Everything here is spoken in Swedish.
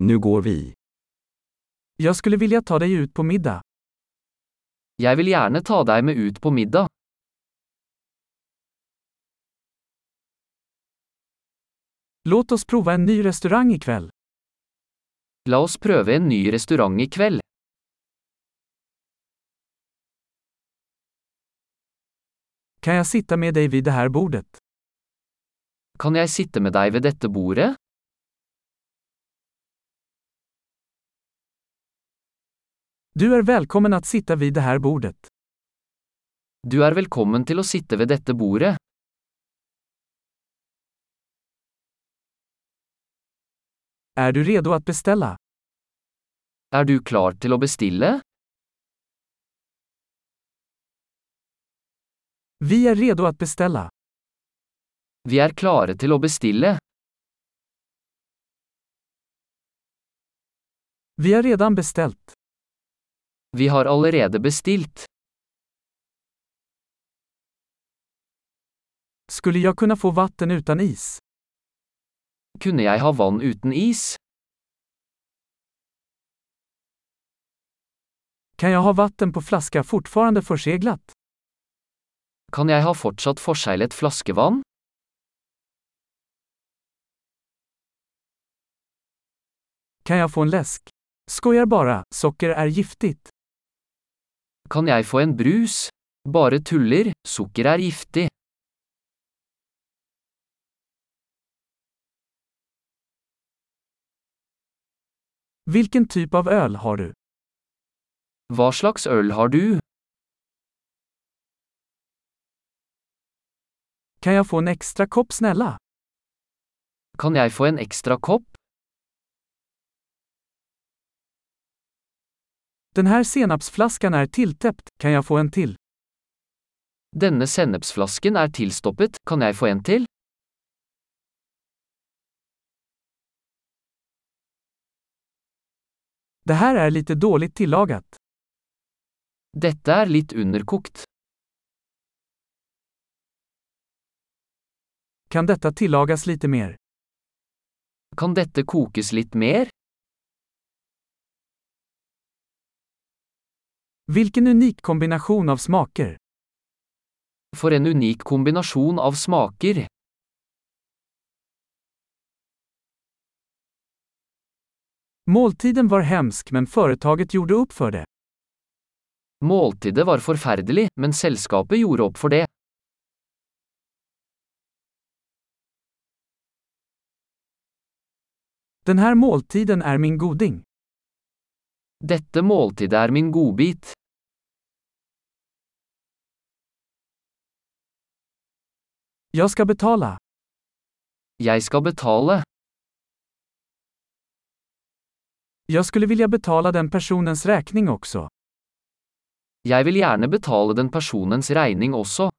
Nu går vi. Jag skulle vilja ta dig ut på middag. Jeg vil gjerne ta deg med ut på middag. Låt oss prova en ny restaurang ikväll. La oss prøve en ny restaurant i kveld. Kan jag sitta med dig vid det här bordet? Kan jeg sitte med deg ved dette bordet? Du är välkommen att sitta vid det här bordet. Du er velkommen til å sitte ved dette bordet. Är du redo att beställa? Er du klar til å bestille? Vi är redo att beställa. Vi er klare til å bestille. Vi har redan beställt. Vi har allerede bestilt. Skulle jag kunna få vatten utan is? Kunne jeg ha vann uten is? Kan jag ha vatten på flaska fortfarande förseglat? Kan jeg ha fortsatt forseglet flaskevann? Kan jag få en läsk? Skojar bara, socker är giftigt. Kan jeg få en brus? Bare tuller, sukker er giftig. Vilken typ av öl har du? Hva slags øl har du? Kan jag få en extra kopp snälla? Kan jeg få en ekstra kopp? Den här senapsflaskan är tilltäppt, kan jag få en till? Denne sennepsflasken er tilstoppet, kan jeg få en til? Det här är lite dåligt tillagat. Dette er litt underkokt. Kan detta tillagas lite mer? Kan dette kokes litt mer? Vilken unik kombination av smaker! For en unik kombinasjon av smaker. Måltiden var hemsk men företaget gjorde upp för det. Måltidet var forferdelig, men selskapet gjorde opp for det. Den här måltiden är min goding. Dette måltidet er min godbit. Jag ska betala. Jeg skal betale. Jag skulle vilja betala den personens räkning också. Jeg vil gjerne betale den personens regning også.